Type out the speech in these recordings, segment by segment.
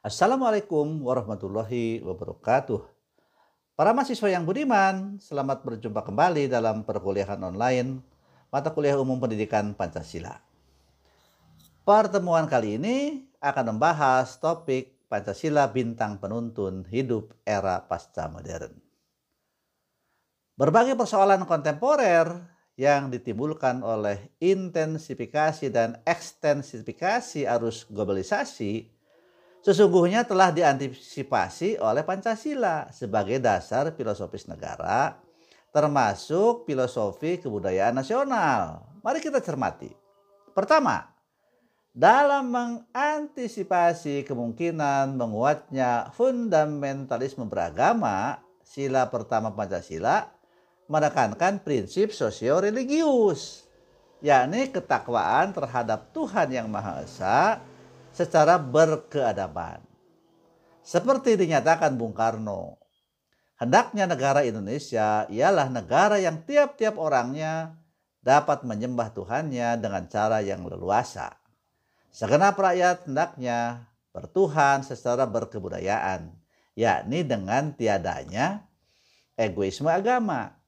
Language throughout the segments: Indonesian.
Assalamualaikum warahmatullahi wabarakatuh. Para mahasiswa yang budiman, selamat berjumpa kembali dalam perkuliahan online mata kuliah umum pendidikan Pancasila. Pertemuan kali ini akan membahas topik Pancasila Bintang Penuntun Hidup Era Pasca Modern. Berbagai persoalan kontemporer yang ditimbulkan oleh intensifikasi dan ekstensifikasi arus globalisasi sesungguhnya telah diantisipasi oleh Pancasila sebagai dasar filosofis negara, termasuk filosofi kebudayaan nasional. Mari kita cermati. Pertama, dalam mengantisipasi kemungkinan menguatnya fundamentalisme beragama, sila pertama Pancasila menekankan prinsip sosio-religius, yakni ketakwaan terhadap Tuhan yang Maha Esa secara berkeadaban. Seperti dinyatakan Bung Karno, hendaknya negara Indonesia ialah negara yang tiap-tiap orangnya dapat menyembah Tuhannya dengan cara yang leluasa. Segenap rakyat hendaknya bertuhan secara berkebudayaan, yakni dengan tiadanya egoisme agama.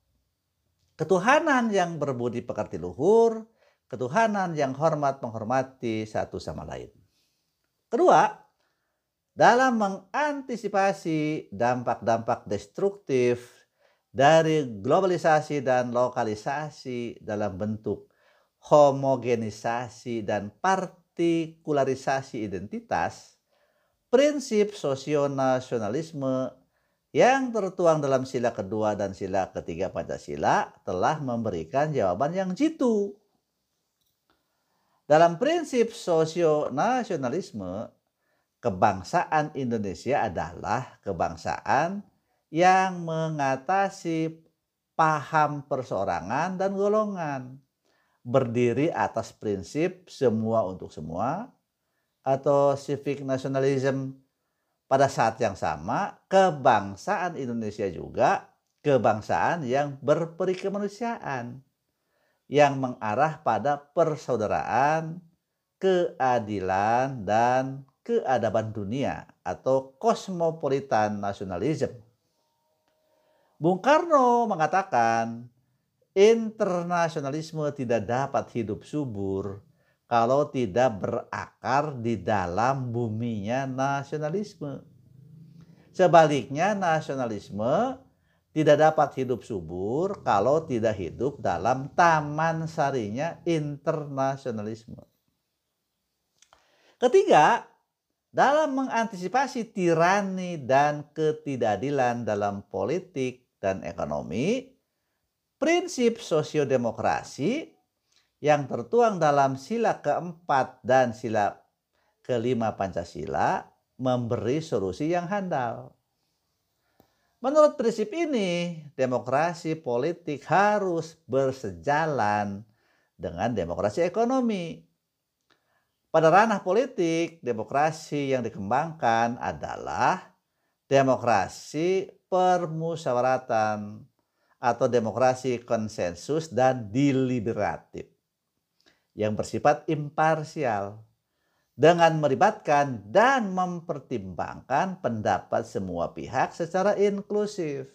Ketuhanan yang berbudi pekerti luhur, ketuhanan yang hormat menghormati satu sama lain. Kedua, dalam mengantisipasi dampak-dampak destruktif dari globalisasi dan lokalisasi dalam bentuk homogenisasi dan partikularisasi identitas, prinsip sosionasionalisme yang tertuang dalam sila kedua dan sila ketiga Pancasila telah memberikan jawaban yang jitu dalam prinsip sosionasionalisme, kebangsaan Indonesia adalah kebangsaan yang mengatasi paham perseorangan dan golongan, berdiri atas prinsip semua untuk semua atau civic nationalism. Pada saat yang sama kebangsaan Indonesia juga kebangsaan yang berperi kemanusiaan yang mengarah pada persaudaraan, keadilan, dan keadaban dunia atau cosmopolitan nasionalisme. Bung Karno mengatakan internasionalisme tidak dapat hidup subur kalau tidak berakar di dalam buminya nasionalisme. Sebaliknya nasionalisme tidak dapat hidup subur kalau tidak hidup dalam taman sarinya internasionalisme. Ketiga, dalam mengantisipasi tirani dan ketidakadilan dalam politik dan ekonomi, prinsip sosiodemokrasi yang tertuang dalam sila keempat dan sila kelima Pancasila memberi solusi yang handal. Menurut prinsip ini, demokrasi politik harus bersejalan dengan demokrasi ekonomi. Pada ranah politik, demokrasi yang dikembangkan adalah demokrasi permusyawaratan atau demokrasi konsensus dan deliberatif yang bersifat imparsial dengan melibatkan dan mempertimbangkan pendapat semua pihak secara inklusif.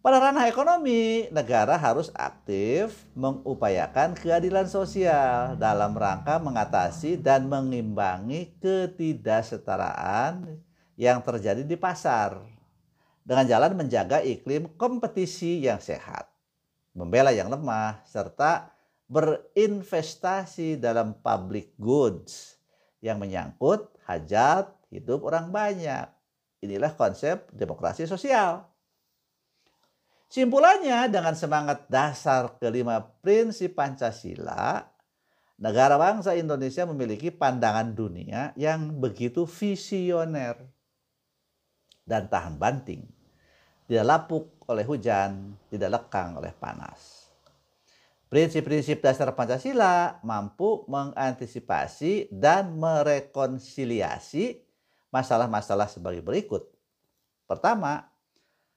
Pada ranah ekonomi, negara harus aktif mengupayakan keadilan sosial dalam rangka mengatasi dan mengimbangi ketidaksetaraan yang terjadi di pasar dengan jalan menjaga iklim kompetisi yang sehat, membela yang lemah, serta berinvestasi dalam public goods yang menyangkut hajat hidup orang banyak. Inilah konsep demokrasi sosial. Simpulannya dengan semangat dasar kelima prinsip Pancasila, negara bangsa Indonesia memiliki pandangan dunia yang begitu visioner dan tahan banting. Tidak lapuk oleh hujan, tidak lekang oleh panas. Prinsip-prinsip dasar Pancasila mampu mengantisipasi dan merekonsiliasi masalah-masalah sebagai berikut. Pertama,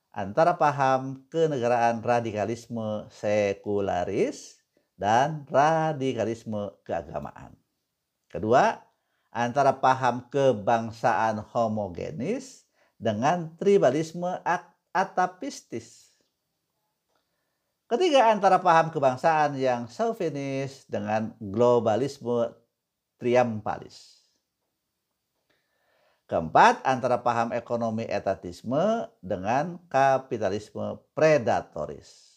antara paham kenegaraan radikalisme sekularis dan radikalisme keagamaan. Kedua, antara paham kebangsaan homogenis dengan tribalisme atapistis. Ketiga, antara paham kebangsaan yang chauvinis dengan globalisme triumpalis. Keempat, antara paham ekonomi etatisme dengan kapitalisme predatoris.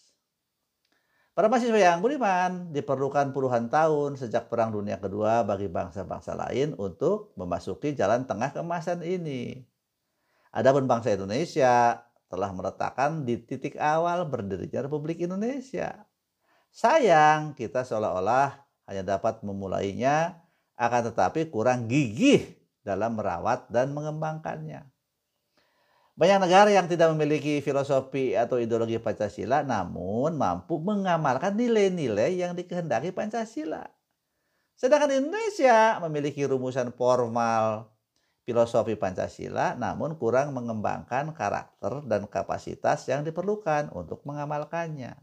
Para mahasiswa yang budiman, diperlukan puluhan tahun sejak Perang Dunia Kedua bagi bangsa-bangsa lain untuk memasuki jalan tengah kemasan ini. Adapun bangsa Indonesia telah meletakkan di titik awal berdirinya Republik Indonesia. Sayang kita seolah-olah hanya dapat memulainya, akan tetapi kurang gigih dalam merawat dan mengembangkannya. Banyak negara yang tidak memiliki filosofi atau ideologi Pancasila namun mampu mengamalkan nilai-nilai yang dikehendaki Pancasila. Sedangkan Indonesia memiliki rumusan formal filosofi Pancasila namun kurang mengembangkan karakter dan kapasitas yang diperlukan untuk mengamalkannya.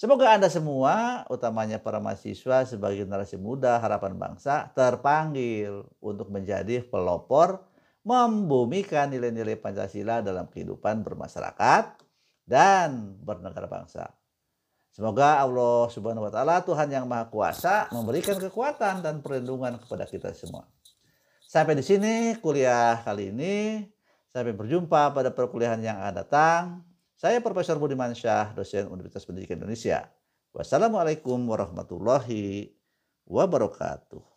Semoga Anda semua, utamanya para mahasiswa sebagai generasi muda harapan bangsa, terpanggil untuk menjadi pelopor membumikan nilai-nilai Pancasila dalam kehidupan bermasyarakat dan bernegara bangsa. Semoga Allah Subhanahu wa taala Tuhan yang Maha Kuasa memberikan kekuatan dan perlindungan kepada kita semua. Sampai di sini kuliah kali ini. Sampai berjumpa pada perkuliahan yang akan datang. Saya Profesor Budiman Syah, dosen Universitas Pendidikan Indonesia. Wassalamualaikum warahmatullahi wabarakatuh.